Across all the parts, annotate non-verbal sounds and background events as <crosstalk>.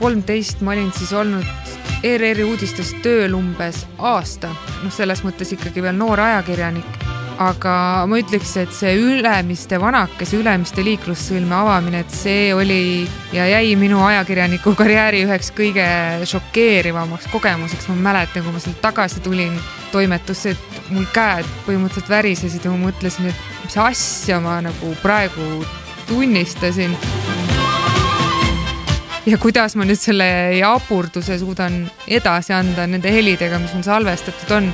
kolmteist ma olin siis olnud ERR-i uudistes tööl umbes aasta, noh, selles mõttes ikkagi veel noor ajakirjanik. Aga ma ütleks, et see Ülemiste vanakese, Ülemiste liiklussõlme avamine, et see oli ja jäi minu ajakirjaniku karjääri üheks kõige šokeerivamaks kogemuseks. ma mäletan, kui ma sealt tagasi tulin toimetusse, et mul käed põhimõtteliselt värisesid ja ma mõtlesin, et mis asja ma nagu praegu tunnistasin ja kuidas ma nüüd selle jaburduse suudan edasi anda nende helidega, mis mul salvestatud on.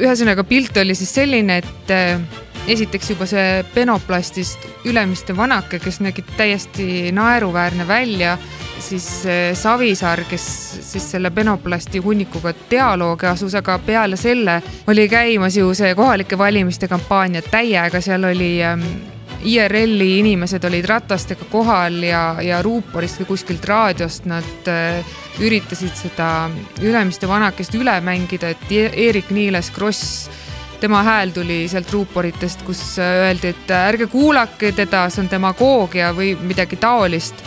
Ühesõnaga pilt oli siis selline, et äh, esiteks juba see penoplastist Ülemiste vanake, kes nägi täiesti naeruväärne välja, siis äh, Savisaar, kes siis selle penoplasti hunnikuga dialoogi asus, aga peale selle oli käimas ju see kohalike valimiste kampaania täiega, seal oli ähm, IRL-i inimesed olid ratastega kohal ja, ja ruuporist või kuskilt raadiost nad äh, üritasid seda Ülemiste vanakest üle mängida, et Eerik-Niiles Kross, tema hääl tuli sealt ruuporitest, kus öeldi, et ärge kuulake teda, see on demagoogia või midagi taolist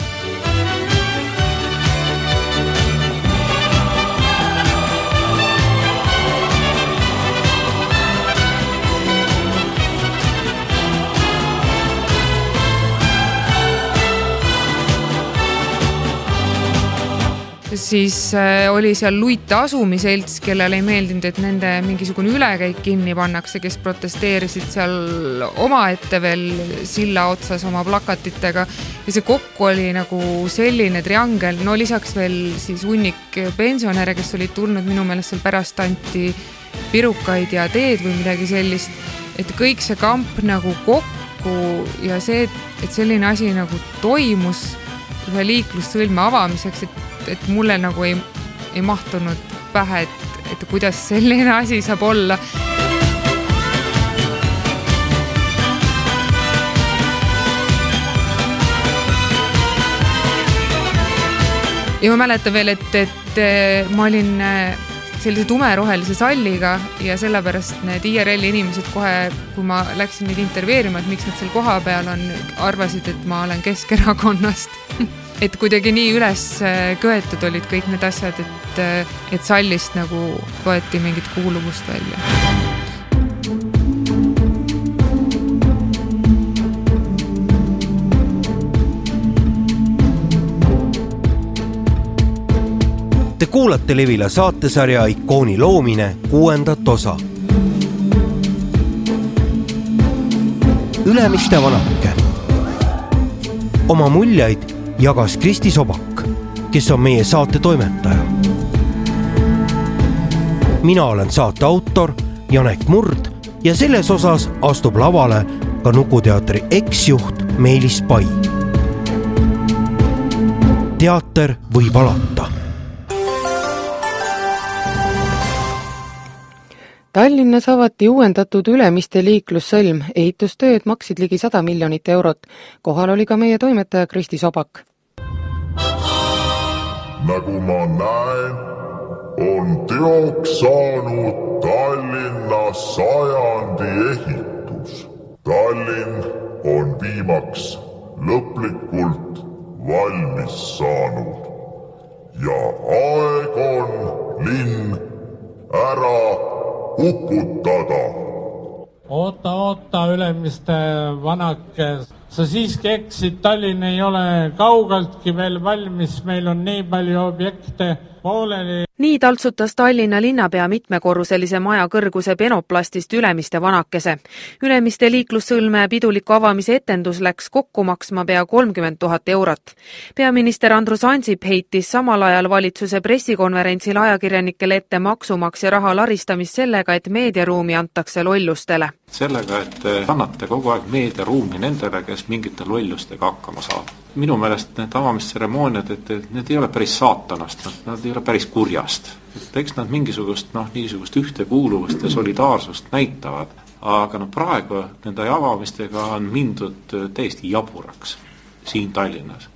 siis äh, oli seal Luite asumiselts, kellele ei meeldinud, et nende mingisugune ülekäik kinni pannakse, kes protesteerisid seal omaette veel silla otsas oma plakatitega. ja see kokku oli nagu selline triangel, no lisaks veel siis hunnik pensionäre, kes olid tulnud, minu meelest seal pärast anti pirukaid ja teed või midagi sellist. et kõik see kamp nagu kokku ja see, et selline asi nagu toimus ühe liiklussõlme avamiseks, et et mulle nagu ei, ei mahtunud pähe, et, et kuidas selline asi saab olla. ja ma mäletan veel, et, et ma olin äh, sellise tumerohelise salliga ja sellepärast need IRL-i inimesed kohe, kui ma läksin neid intervjueerima, et miks nad seal kohapeal on, arvasid, et ma olen Keskerakonnast <laughs> et kuidagi nii üles äh, köetud olid kõik need asjad, et, äh, et sallist nagu võeti mingit kuuluvust välja. Te kuulate Levila saatesarja Ikooni loomine kuuendat osa. Ülemiste vanake. oma muljeid jagas Kristi Sobak, kes on meie saate toimetaja. mina olen saate autor Janek Murd ja selles osas astub lavale ka Nukuteatri eksjuht Meelis Pai. teater võib alata Tallinnas avati uuendatud Ülemiste liiklussõlm, ehitustööd maksid ligi sada miljonit eurot. kohal oli ka meie toimetaja Kristi Sobak. nagu ma näen, on teoks saanud Tallinna sajandi ehitus. Tallinn on viimaks lõplikult valmis saanud ja aeg on linn ära uputada. oota, oota, Ülemiste vanake, sa siiski eksid, Tallinn ei ole kaugeltki veel valmis, meil on nii palju objekte. Pooleli nii taltsutas Tallinna linnapea mitmekorruselise maja kõrguse penoplastist Ülemiste vanakese. Ülemiste liiklussõlme piduliku avamise etendus läks kokku maksma pea kolmkümmend tuhat eurot. peaminister Andrus Ansip heitis samal ajal valitsuse pressikonverentsil ajakirjanikele ette maksumaksja raha laristamist sellega, et meediaruumi antakse lollustele. sellega, et annate kogu aeg meediaruumi nendele, kes mingite lollustega hakkama saavad minu meelest need avamistseremooniad, et, et need ei ole päris saatanast, nad, nad ei ole päris kurjast. et eks nad mingisugust noh, niisugust ühtekuuluvust ja solidaarsust näitavad, aga noh, praegu nende avamistega on mindud täiesti jaburaks siin Tallinnas.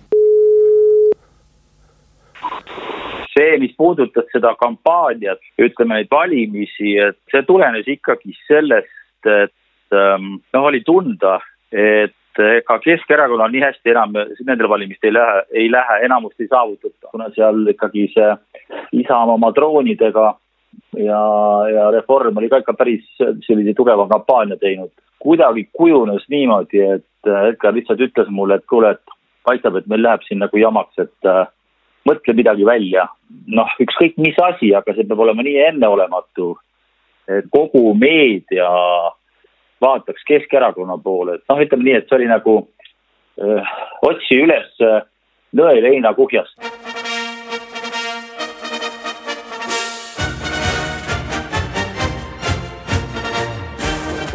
see, mis puudutas seda kampaaniat, ütleme neid valimisi, et see tulenes ikkagi sellest, et ähm, noh, oli tunda, et ega Keskerakonnal nii hästi enam nendel valimistel ei lähe, ei lähe, enamust ei saavutata, kuna seal ikkagi see Isamaa oma droonidega ja, ja Reform oli ka ikka päris sellise tugeva kampaania teinud. kuidagi kujunes niimoodi, et Edgar lihtsalt ütles mulle, et kuule, et paistab, et meil läheb siin nagu jamaks, et äh, mõtle midagi välja. noh, ükskõik mis asi, aga see peab olema nii enneolematu, et kogu meedia vaataks Keskerakonna poole, et noh, ütleme nii, et see oli nagu öö, otsi üles nõel heinakuhjast.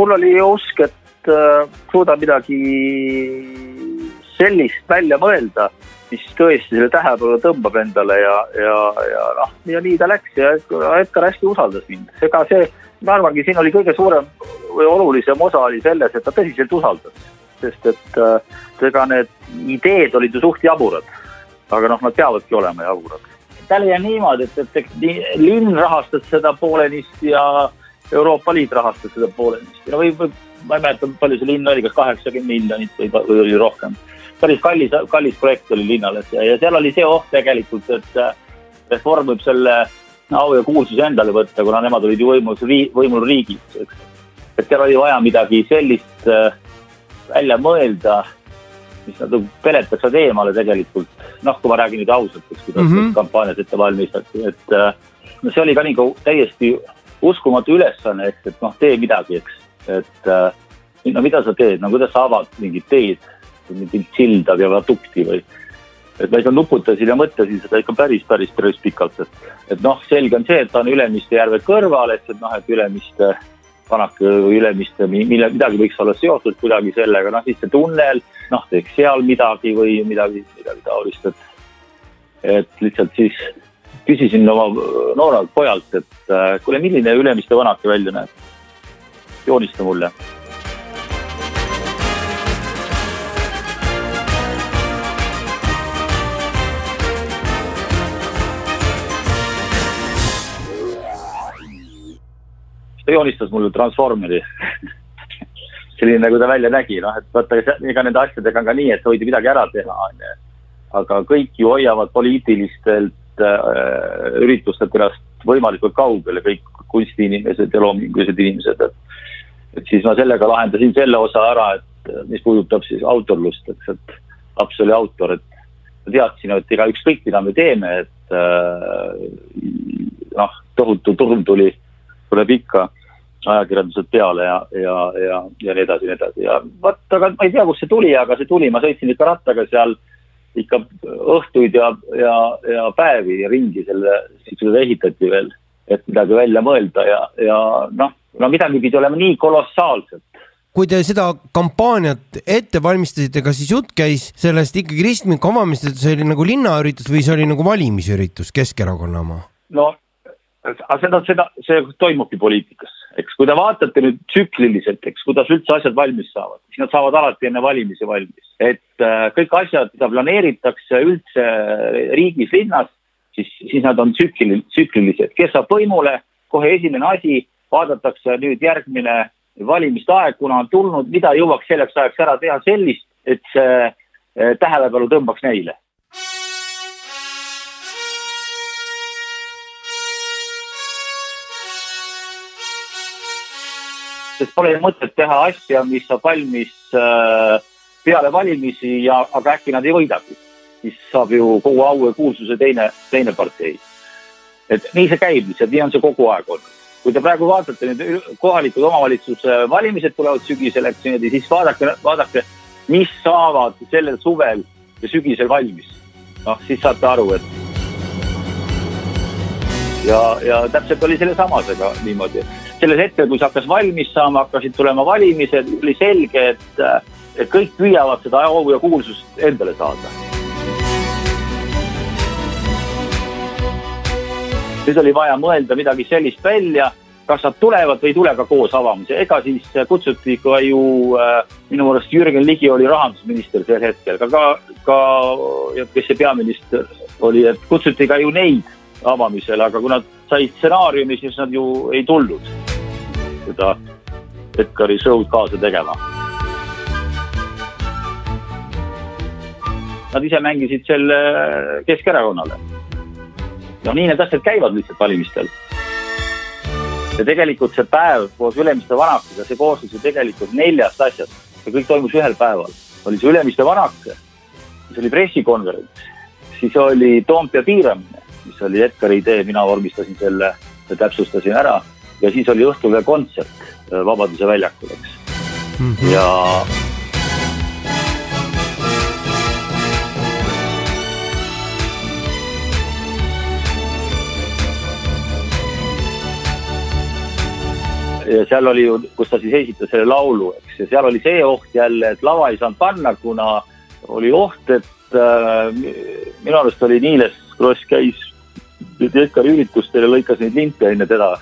mul oli usk, et äh, suudan midagi sellist välja mõelda, mis tõesti selle tähelepanu tõmbab endale ja, ja, ja noh, ja nii ta läks ja Edgar hästi usaldas mind, ega see ma arvangi, siin oli kõige suurem või olulisem osa oli selles, et ta tõsiselt usaldas. sest et äh, ega need ideed olid ju suht jaburad. aga noh, nad peavadki olema jaburad. tal jäi niimoodi, et, et, linn rahastas seda poolenisti ja Euroopa Liit rahastas seda poolenisti ja või, või ma ei mäleta, palju see linn oli, kas kaheksakümmend miljonit või, või oli rohkem. päris kallis, kallis projekt oli linnale ja, ja seal oli see oht tegelikult, et Reform võib selle au ja kuulsuse endale võtta, kuna nemad olid ju võimul, võimul riigis, eks. et seal oli vaja midagi sellist äh, välja mõelda, mis nad nagu peletaks nad eemale tegelikult. noh, kui ma räägin nüüd ausalt, eks, kuidas mm -hmm. kampaaniat ette valmistati, et äh, no see oli ka nagu täiesti uskumatu ülesanne, eks, et noh, tee midagi, eks, et äh, no mida sa teed, no kuidas sa avad mingit teed, mingit silda või viadukti või et ma ikka nuputasin ja mõtlesin seda ikka päris, päris, päris pikalt, et, et noh, selge on see, et ta on Ülemiste järve kõrval, et, et noh, et Ülemiste Vanake või Ülemiste, mille, midagi võiks olla seotud kuidagi sellega, noh siis see tunnel, noh teeks seal midagi või midagi, midagi taolist, et, et lihtsalt siis küsisin oma noorelt pojalt, et kuule, milline Ülemiste Vanake välja näeb. joonista mulle ta joonistas mulle Transformeri selline, nagu ta välja nägi, noh, et vaata, ega nende asjadega on ka nii, et võidi midagi ära teha, on ju. aga kõik ju hoiavad poliitilistelt äh, üritustelt ennast võimalikult kaugele, kõik kunstiinimesed ja loomingulised inimesed, et. et siis ma sellega lahendasin selle osa ära, et mis puudutab siis autorlust, eks, et laps oli autor, et ma teadsin, et ega ükskõik, mida me teeme, et äh, noh, tohutu turm tuli tuleb ikka ajakirjanduselt peale ja, ja, ja, ja nii edasi ja nii edasi. Ja vot, aga ma ei tea, kust see tuli, aga see tuli, ma sõitsin ikka rattaga seal ikka õhtuid ja, ja, ja päevi ringi selle, siis seda ehitati veel, et midagi välja mõelda ja, ja noh, no midagi pidi olema nii kolossaalset. Kui te seda kampaaniat ette valmistasite, kas siis jutt käis sellest ikkagi ristmiku avamist, et see oli nagu linnaüritus või see oli nagu valimisüritus, Keskerakonna oma? no aga seda, seda, see toimubki poliitikas, eks, kui te vaatate nüüd tsükliliselt, eks, kuidas üldse asjad valmis saavad, siis nad saavad alati enne valimisi valmis. et äh, kõik asjad, mida planeeritakse üldse riigis, linnas, siis, siis nad on tsüklil-, tsüklilised, kes saab võimule, kohe esimene asi, vaadatakse nüüd järgmine valimiste aeg, kuna on tulnud, mida jõuaks selleks ajaks ära teha sellist, et see äh, tähelepanu tõmbaks neile sest pole mõtet teha asja, mis saab valmis äh, peale valimisi ja, aga äkki nad ei võidagi. siis saab ju kogu au ja kuulsuse teine, teine partei. et nii see käib lihtsalt, nii on see kogu aeg olnud. kui te praegu vaatate nüüd kohalikud omavalitsuse valimised tulevad sügisel, eks niimoodi, siis vaadake, vaadake, mis saavad sellel suvel ja sügisel valmis. noh, siis saate aru, et ja, ja täpselt oli selle samasega niimoodi sellel hetkel, kui see hakkas valmis saama, hakkasid tulema valimised, oli selge, et, et kõik püüavad seda au ja kuulsust endale saada. nüüd oli vaja mõelda midagi sellist välja, kas nad tulevad või ei tule ka koos avamise, ega siis kutsuti ka ju äh, minu meelest Jürgen Ligi oli rahandusminister sel hetkel, ka, ka, ka, kes see peaminister oli, et kutsuti ka ju neid avamisele, aga kui nad said stsenaariumi, siis nad ju ei tulnud seda Edgari show'd kaasa tegema. nad ise mängisid selle Keskerakonnale. no nii need asjad käivad lihtsalt valimistel. ja tegelikult see päev koos Ülemiste vanakesega, see koosnes ju tegelikult neljast asjast. see kõik toimus ühel päeval. oli see Ülemiste vanake, siis oli pressikonverents, siis oli Toompea piiramine, mis oli Edgari idee, mina vormistasin selle ja täpsustasin ära. Ja siis oli õhtul veel kontsert Vabaduse väljakul, eks mm. -hmm. ja ja seal oli ju, kus ta siis esitas selle laulu, eks, ja seal oli see oht jälle, et lava ei saanud panna, kuna oli oht, et äh, minu arust oli Niiles Kross käis Edgari üritustel ja lõikas neid linte enne teda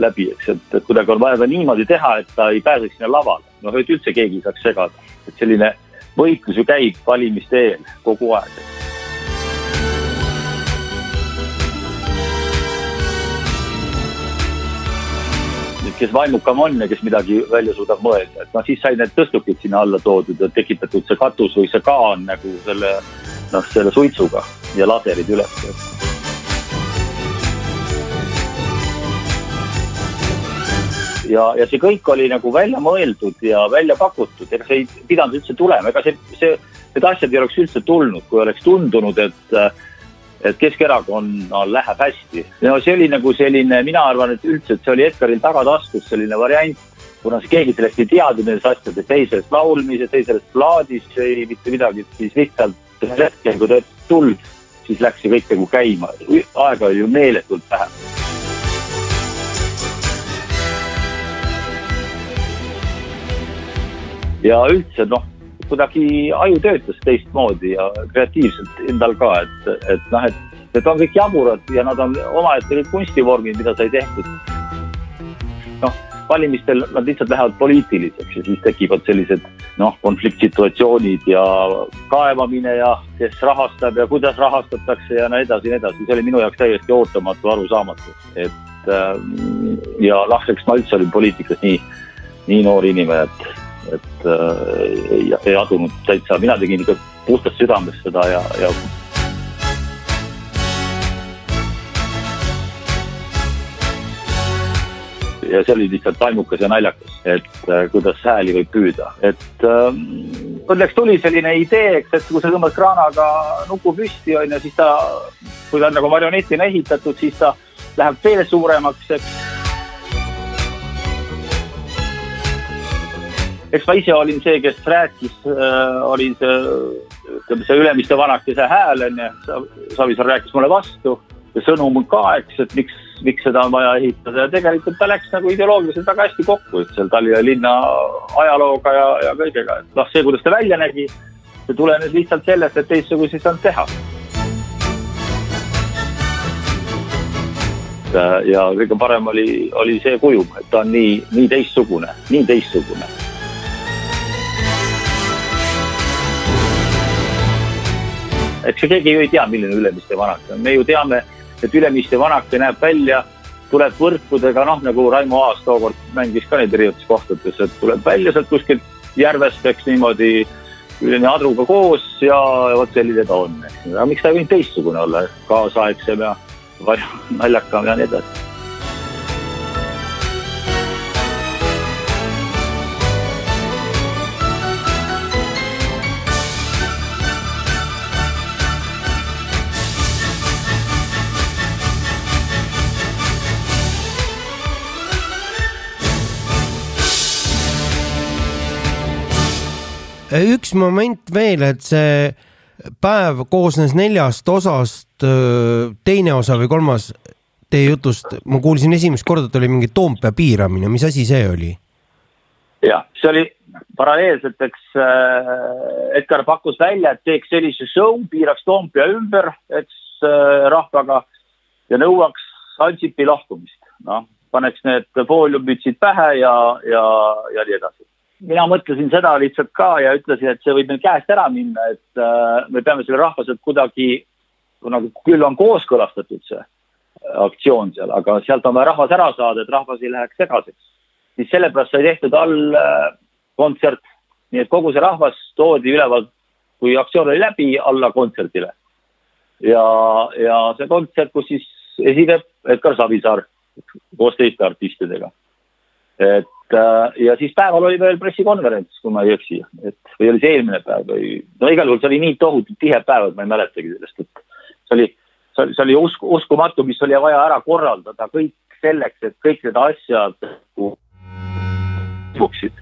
läbi, eks, et, et kuidagi on vaja ta niimoodi teha, et ta ei pääseks sinna lavale. noh, et üldse keegi ei saaks segada, et selline võitlus ju käib valimiste eel kogu aeg. kes vaimukam on ja kes midagi välja suudab mõelda, et noh, siis sai need tõstukid sinna alla toodud ja tekitatud see katus või see kaan nagu selle noh, selle suitsuga ja laserid üles ja, ja see kõik oli nagu välja mõeldud ja välja pakutud, ega see ei pidanud üldse tulema, ega see, see, need asjad ei oleks üldse tulnud, kui oleks tundunud, et et Keskerakonnal läheb hästi. no see oli nagu selline, mina arvan, et üldse, et see oli Edgaril tagataskus selline variant, kuna keegi sellest ei teadnud nendest asjadest, ei sellest laulmisest, ei sellest plaadist, ei mitte midagi, siis lihtsalt sellel hetkel, kui ta tuld, siis läks see kõik nagu käima. aega oli ju meeletult vähe ja üldse noh, kuidagi aju töötas teistmoodi ja kreatiivselt endal ka, et, et noh, et need on kõik jaburad ja nad on omaette kõik kunstivormid, mida sai tehtud. noh, valimistel nad lihtsalt lähevad poliitiliseks ja siis tekivad sellised noh, konfliktsituatsioonid ja kaevamine ja kes rahastab ja kuidas rahastatakse ja nii edasi ja nii edasi, see oli minu jaoks täiesti ootamatu, arusaamatu, et ähm, ja noh, eks ma üldse olin poliitikas nii, nii noor inimene, et et äh, ei, ei adunud täitsa, mina tegin ikka puhtast südamest seda ja, ja ja see oli lihtsalt taimukas ja naljakas, et äh, kuidas hääli võib püüda, et äh, õnneks tuli selline idee, eks, et kui sa tõmbad kraanaga nuku püsti, on ju, siis ta, kui ta on nagu marionetina ehitatud, siis ta läheb veel suuremaks, eks eks ma ise olin see, kes rääkis äh,, olin see, ütleme see Ülemiste vanakese hääl onju, Savisaar rääkis mulle vastu ja sõnum ka, eks, et miks, miks seda on vaja ehitada. Ja tegelikult ta läks nagu ideoloogiliselt väga hästi kokku, et seal Tallinna linna ajalooga ja, ja kõigega, et noh, see, kuidas ta välja nägi, see tulenes lihtsalt sellest, et teistsuguseid ei saanud teha. ja kõige parem oli, oli see kuju, et ta on nii, nii teistsugune, nii teistsugune eks keegi ju ei tea, milline Ülemiste vanake on, me ju teame, et Ülemiste vanake näeb välja, tuleb võrkudega, noh nagu Raimo Aas tookord mängis ka neid erinevates kohtades, et tuleb välja sealt kuskilt järvest, eks niimoodi üleni adruga koos ja vot selline ta on. aga miks ta ei võinud teistsugune olla, kaasaegsem ja naljakam ja nii edasi üks moment veel, et see päev koosnes neljast osast, teine osa või kolmas teie jutust, ma kuulsin esimest korda, et oli mingi Toompea piiramine, mis asi see oli? jah, see oli paralleelselt, eks äh, Edgar pakkus välja, et teeks sellise show, piiraks Toompea ümber, eks äh, rahvaga ja nõuaks Ansipi lahkumist. noh, paneks need fooliummütsid pähe ja, ja, ja nii edasi mina mõtlesin seda lihtsalt ka ja ütlesin, et see võib meil käest ära minna, et äh, me peame selle rahva sealt kuidagi, nagu küll on kooskõlastatud see aktsioon seal, aga sealt on vaja rahvas ära saada, et rahvas ei läheks segaseks. siis sellepärast sai tehtud all äh, kontsert, nii et kogu see rahvas toodi ülevalt kui aktsioon oli läbi, alla kontserdile. ja, ja see kontsert, kus siis esineb Edgar Savisaar koos teiste artistidega. et äh, ja siis päeval oli veel pressikonverents, kui ma ei eksi, et või oli see eelmine päev või no igal juhul see oli nii tohutult tihe päev, et ma ei mäletagi sellest, et see oli, see oli, see oli usku, uskumatu, mis oli vaja ära korraldada kõik selleks, et kõik need asjad toimuksid.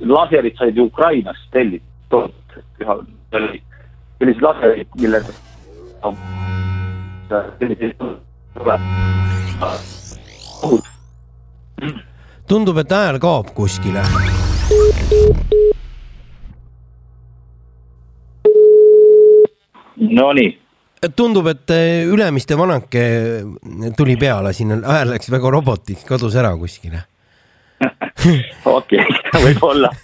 laserid said ju Ukrainast tellitud, sellised laserid, millega tundub, et hääl kaob kuskile. Nonii tundub, et eh, Ülemiste vanake tuli peale, siin hääl läks väga robotiks, kadus ära kuskile. <laughs> okei, võib-olla <laughs>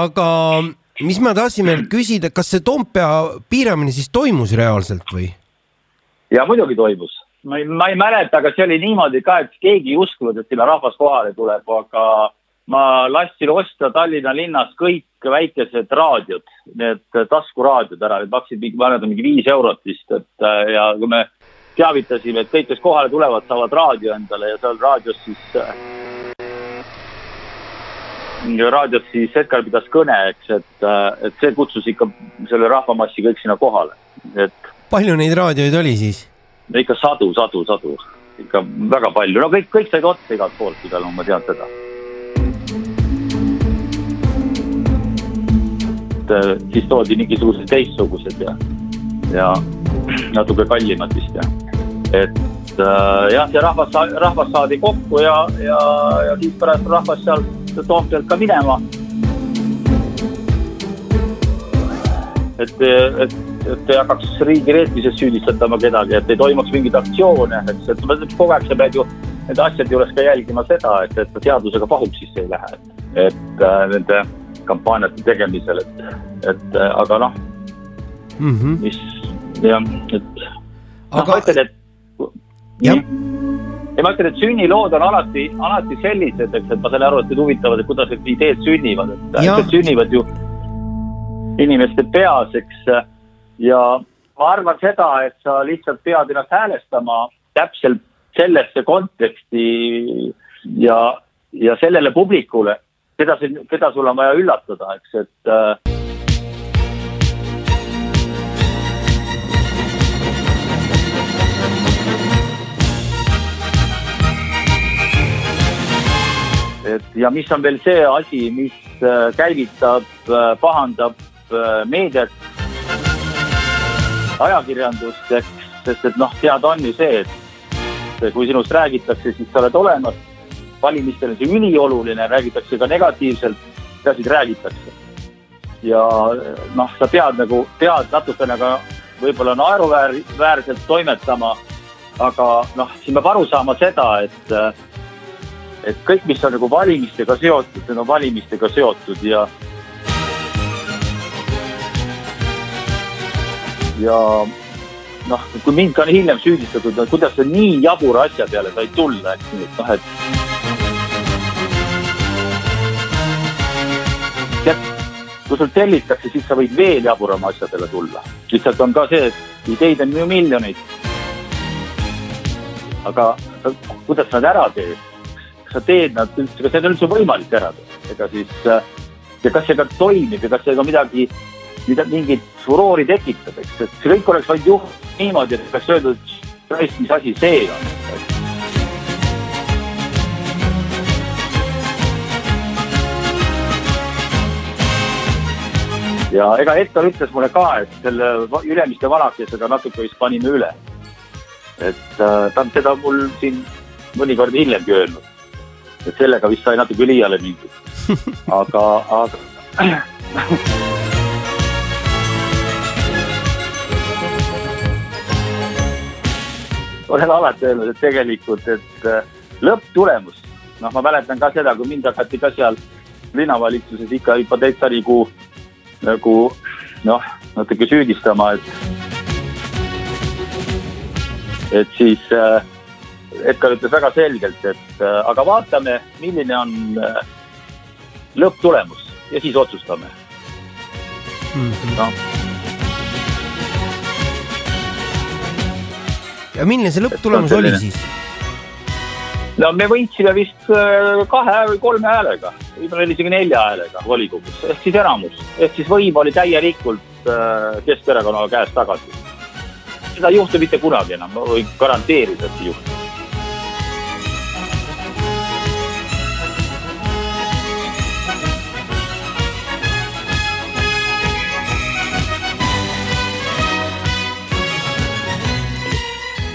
aga mis ma tahtsin veel küsida, kas see Toompea piiramine siis toimus reaalselt või? ja muidugi toimus, ma ei, ma ei mäleta, aga see oli niimoodi ka, et keegi ei uskunud, et sinna rahvas kohale tuleb, aga ma lasksin osta Tallinna linnas kõik väikesed raadiod, need taskuraadiod ära, need maksid mingi, ma mäletan, mingi viis eurot vist, et äh, ja kui me teavitasime, et kõik, kes kohale tulevad, saavad raadio endale ja seal raadios siis äh, raadios siis Edgar pidas kõne, eks, et, äh, et see kutsus ikka selle rahvamassi kõik sinna kohale, et. palju neid raadioid oli siis? Ikka sadu, sadu, sadu, ikka väga palju, no kõik, kõik said otsa igalt poolt igal juhul, ma tean seda. Äh, siis toodi mingisugused teistsugused ja, ja natuke kallimad vist ja, et äh, jah, ja rahvas, rahvas saadi kokku ja, ja, ja siis pärast rahvas sealt Toompealt ka minema. et, et, et ei hakkaks riigireetmises süüdistatama kedagi, et ei toimuks mingeid aktsioone, et, et kogu aeg sa pead ju nende asjade juures ka jälgima seda, et, et seadusega pahuksisse ei lähe, et, äh, nende kampaaniate tegemisel, et, et äh, aga noh mm, -hmm. mis jah, et noh, ma ütlen, et jah ja ma ütlen, et sünnilood on alati, alati sellised, eks, et ma saan aru, et teid huvitavad, et kuidas need ideed sünnivad, et need sünnivad ju inimeste peas, eks. Ja ma arvan seda, et sa lihtsalt pead ennast häälestama täpselt sellesse konteksti ja, ja sellele publikule keda, keda sul on vaja üllatada, eks, et äh, et ja mis on veel see asi, mis äh, käivitab, äh, pahandab meediat, ajakirjandust, sest et noh, teada on ju see, et kui sinust räägitakse, siis sa oled olemas valimistel on see ülioluline, räägitakse ka negatiivselt, peaasi, et räägitakse. ja noh, sa pead nagu, pead natukene ka võib-olla naeruväärselt toimetama, aga noh, siin peab aru saama seda, et et kõik, mis on nagu valimistega seotud, need on valimistega seotud ja ja noh, kui mind ka hiljem süüdistatud, kuidas sa nii jabura asja peale said tulla, eks nii, et noh, et kui sul tellitakse, siis sa võid veel jaburama asjadele tulla. lihtsalt on ka see, et ideid on ju miljoneid. aga kuidas sa nad ära teed? kas sa teed nad üldse, kas need on üldse võimalik ära teha? ega siis ja kas see ka toimib ja kas see ka midagi, mida, mingit furoori tekitab, eks, et see kõik oleks vaid juht niimoodi, et oleks öeldud, et mis asi see on ja ega Edgar ütles mulle ka, et selle Ülemiste vanakesega natuke vist panime üle. et äh, ta on seda mul siin mõnikord hiljemgi öelnud. et sellega vist sai natuke liiale mindud. <laughs> aga, aga <laughs> olen alati öelnud, et tegelikult, et äh, lõpptulemus, noh, ma mäletan ka seda, kui mind hakati ka seal linnavalitsuses ikka juba täitsa nagu nagu noh, natuke süüdistama, et, et siis äh, Edgar ütles väga selgelt, et äh, aga vaatame, milline on äh, lõpptulemus ja siis otsustame mm. -hmm. no. Ja milline see lõpptulemus oli siis? no me võitsime vist äh, kahe või kolme häälega, võib-olla isegi nelja häälega volikogus, ehk siis enamus, ehk siis võim oli täielikult äh, Keskerakonna käest tagasi. seda ei juhtu mitte kunagi enam, ma võin garanteerida, et ei juhtu.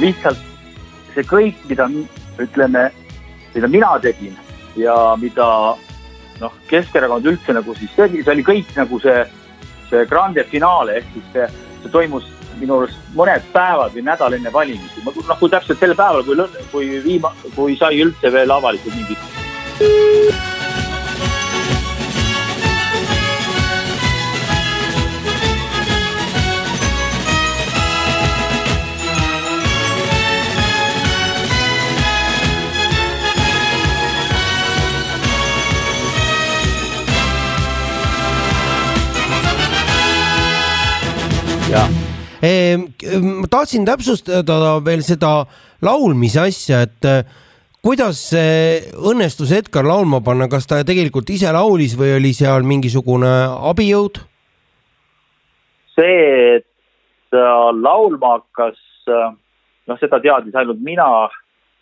Lihtsalt see kõik, mida ütleme, mida mina tegin ja mida noh, Keskerakond üldse nagu siis tegi, see oli kõik nagu see, see grande finaale ehk siis see, see toimus minu arust mõned päevad või nädal enne valimisi, noh, kui täpselt sel päeval, kui, kui viima-, kui sai üldse veel avalikult mingit ma tahtsin täpsustada veel seda laulmise asja, et äh, kuidas õnnestus Edgar laulma panna, kas ta tegelikult ise laulis või oli seal mingisugune abijõud? see, et ta laulma hakkas, äh, noh, seda teadis ainult mina,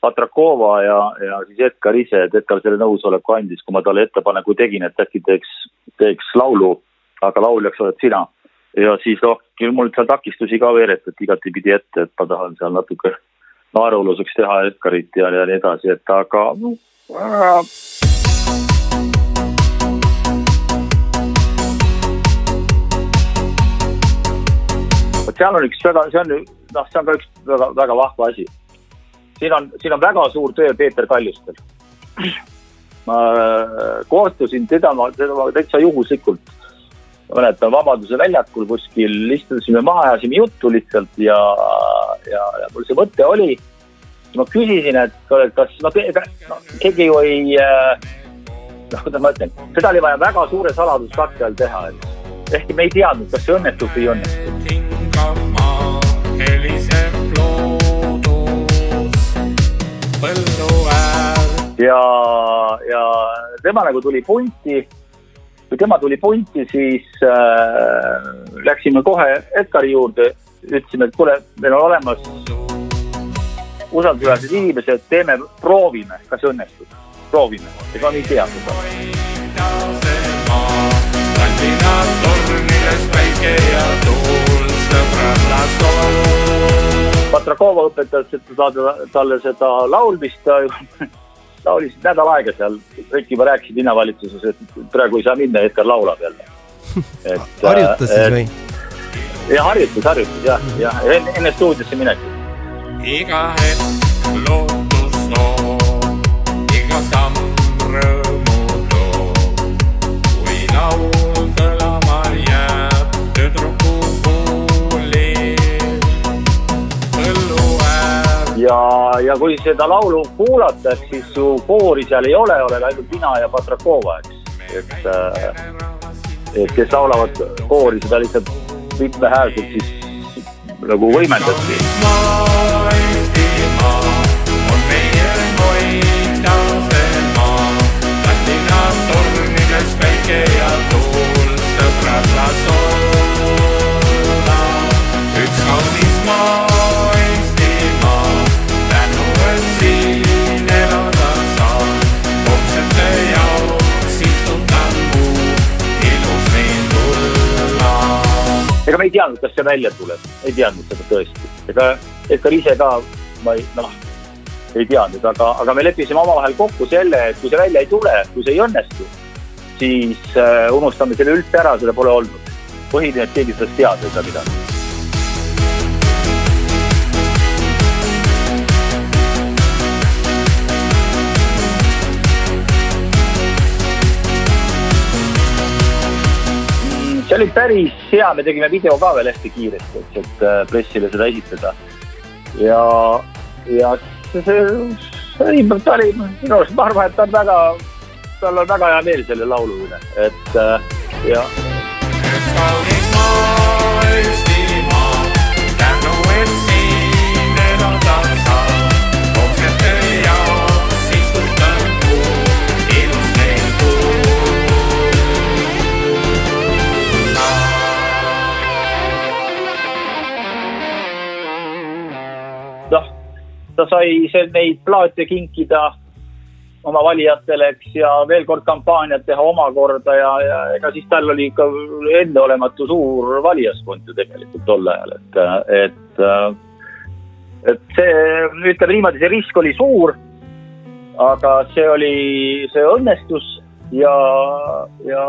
Patrakova ja, ja siis Edgar ise, et Edgar selle nõusoleku andis, kui ma talle ettepaneku tegin, et äkki teeks, teeks laulu, aga lauljaks oled sina ja siis noh, küll mul seal takistusi ka veeretati igatipidi ette, et ma tahan seal natuke naeruluseks teha Edgarit ja, ja nii edasi, et aga äh, vot seal on üks väga, see on, noh, see on ka üks väga, väga vahva asi. siin on, siin on väga suur töö Peeter Kaljustel. ma äh, kohtusin teda, teda täitsa juhuslikult ma mäletan Vabaduse väljakul kuskil istusime maha, ajasime juttu lihtsalt ja, ja, ja mul see mõte oli. ma küsisin, et kas, no, no keegi ju ei, äh, noh, kuidas ma ütlen, seda oli vaja väga suure saladuskatte all teha, et ehkki me ei teadnud, kas see õnnestub või ei õnnestu. heliseb loodus põllu äär. ja, ja tema nagu tuli punti kui tema tuli punti, siis äh, läksime kohe Edgari juurde, ütlesime, et kuule, meil on olemas usaldusväärsed inimesed, teeme, proovime, kas õnnestub, proovime, ega me ei tea seda. Tallinnas tornides päike ja tuul, sõbrannas on. Patrakova õpetas talle seda laulmist <laughs> laulsid nädal aega seal, kõik juba rääkisid linnavalitsuses, et praegu ei saa minna, Edgar laulab jälle. <laughs> harjutas siis või? jah, harjutas, harjutas jah, jah, enne stuudiosse minekut. iga hetk lootus ja, ja kui seda laulu kuulata, siis ju koori seal ei ole, olen ainult mina ja Patrakova, eks, et äh, et kes laulavad koori, seda lihtsalt mitmehäälselt siis nagu võimendati. Kas see välja tuleb, ei teadnud seda tõesti, ega Edgar ise ka, ma ei, noh, ei teadnud, aga, aga me leppisime omavahel kokku selle, et kui see välja ei tule, kui see ei õnnestu, siis äh, unustame selle üldse ära, seda pole olnud. põhiline, et keegi sellest teada ei saa midagi see oli päris hea, me tegime video ka veel hästi kiiresti, eks, et äh, pressile seda esitada. ja, ja see, see oli, ta oli minu arust, ma arvan, et ta on väga, tal on väga hea meel selle laulu üle, et äh, ja kaunis maa, Eestimaa, tänu, et ta sai neid plaate kinkida oma valijatele, eks, ja veel kord kampaaniat teha omakorda ja, ja ega siis tal oli ikka enneolematu suur valijaskond ju tegelikult tol ajal, et, et, et see, ütleme niimoodi, see risk oli suur, aga see oli, see õnnestus ja, ja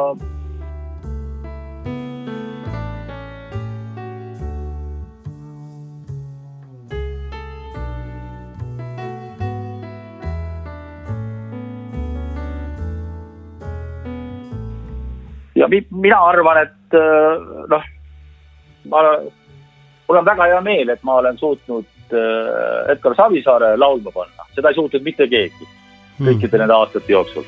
ja mi, mina arvan, et äh, noh, ma, mul on väga hea meel, et ma olen suutnud äh, Edgar Savisaare laulma panna, seda ei suutnud mitte keegi kõikide nende aastate jooksul.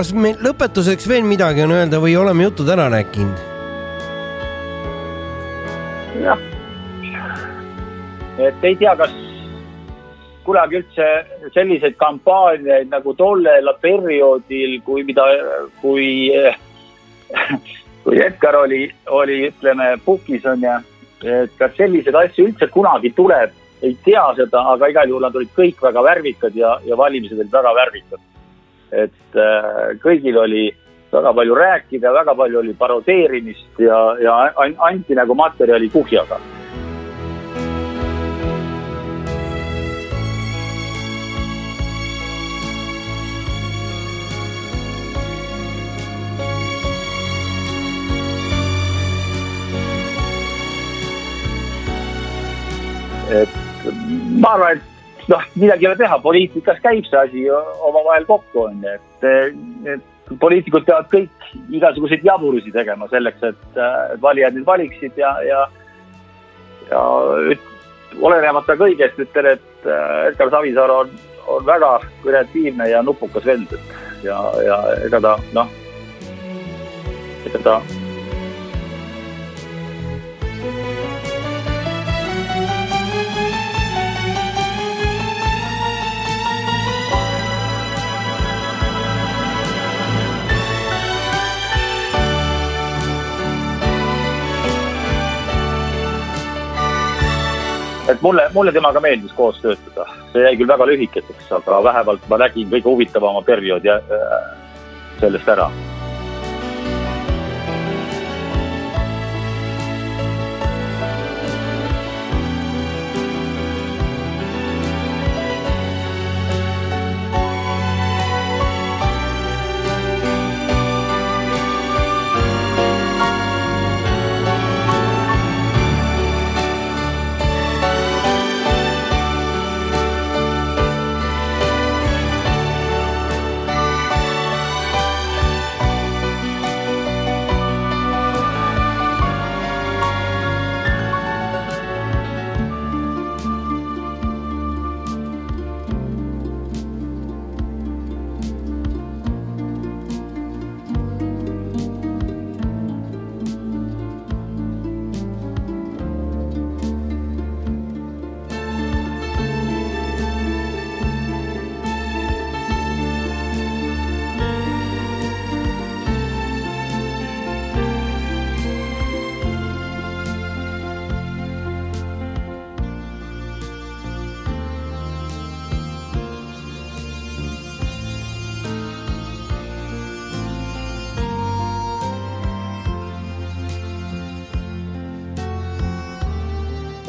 Kas meil lõpetuseks veel midagi on öelda või oleme jutud ära rääkinud? jah, et ei tea, kas kunagi üldse selliseid kampaaniaid nagu tollel perioodil, kui mida, kui, kui Edgar oli, oli, ütleme, pukis on ju, et kas selliseid asju üldse kunagi tuleb, ei tea seda, aga igal juhul nad olid kõik väga värvikad ja, ja valimised olid väga värvikad. Et äh, kõigil oli väga palju rääkida, väga palju oli parodeerimist ja, ja an- anti nagu materjali kuhjaga. Et ma arvan, et noh, midagi ei ole teha, poliitikas käib see asi omavahel kokku, on ju, et, et poliitikud peavad kõik igasuguseid jaburusi tegema selleks, et äh, valijad neid valiksid ja, ja, ja olenemata kõigest ütlen, et äh, Edgar Savisaar on, on väga kreatiivne ja nupukas vend, et ja, ja ega ta noh, ega ta et mulle, mulle temaga meeldis koos töötada, see jäi küll väga lühikeseks, aga vähemalt ma nägin kõige huvitavama perioodi äh, sellest ära.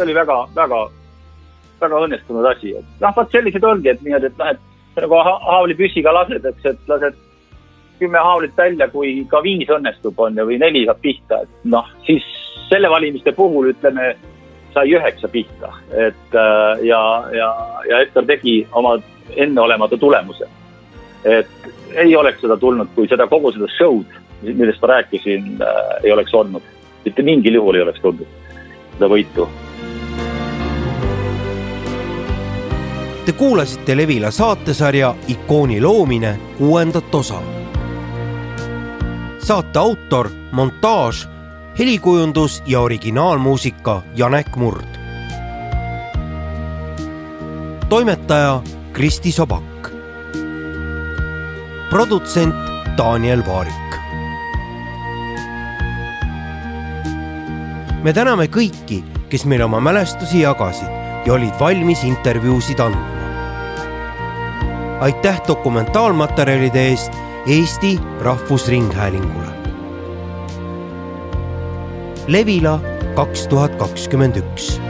See oli väga, väga, väga õnnestunud asi, et noh, vot sellised ongi, et niimoodi, et noh, et nagu ha- haavlipüssiga lased, eks, et lased kümme haavlit välja, kui ka viis õnnestub, on ju, või neli saab pihta, et noh, siis selle valimiste puhul ütleme, sai üheksa pihta, et äh, ja, ja, ja Edgar tegi oma enneolematu tulemuse. et ei oleks seda tulnud, kui seda kogu seda show'd, millest ma rääkisin äh,, ei oleks olnud. mitte mingil juhul ei oleks tulnud seda võitu Te kuulasite Levila saatesarja Ikooni loomine kuuendat osa. saate autor, montaaž, helikujundus ja originaalmuusika Janek Murd. toimetaja Kristi Sobak. produtsent Daniel Vaarik. me täname kõiki, kes meile oma mälestusi jagasid ja olid valmis intervjuusid andma. Aitäh dokumentaalmaterjalide eest Eesti Rahvusringhäälingule. Levila kaks tuhat kakskümmend üks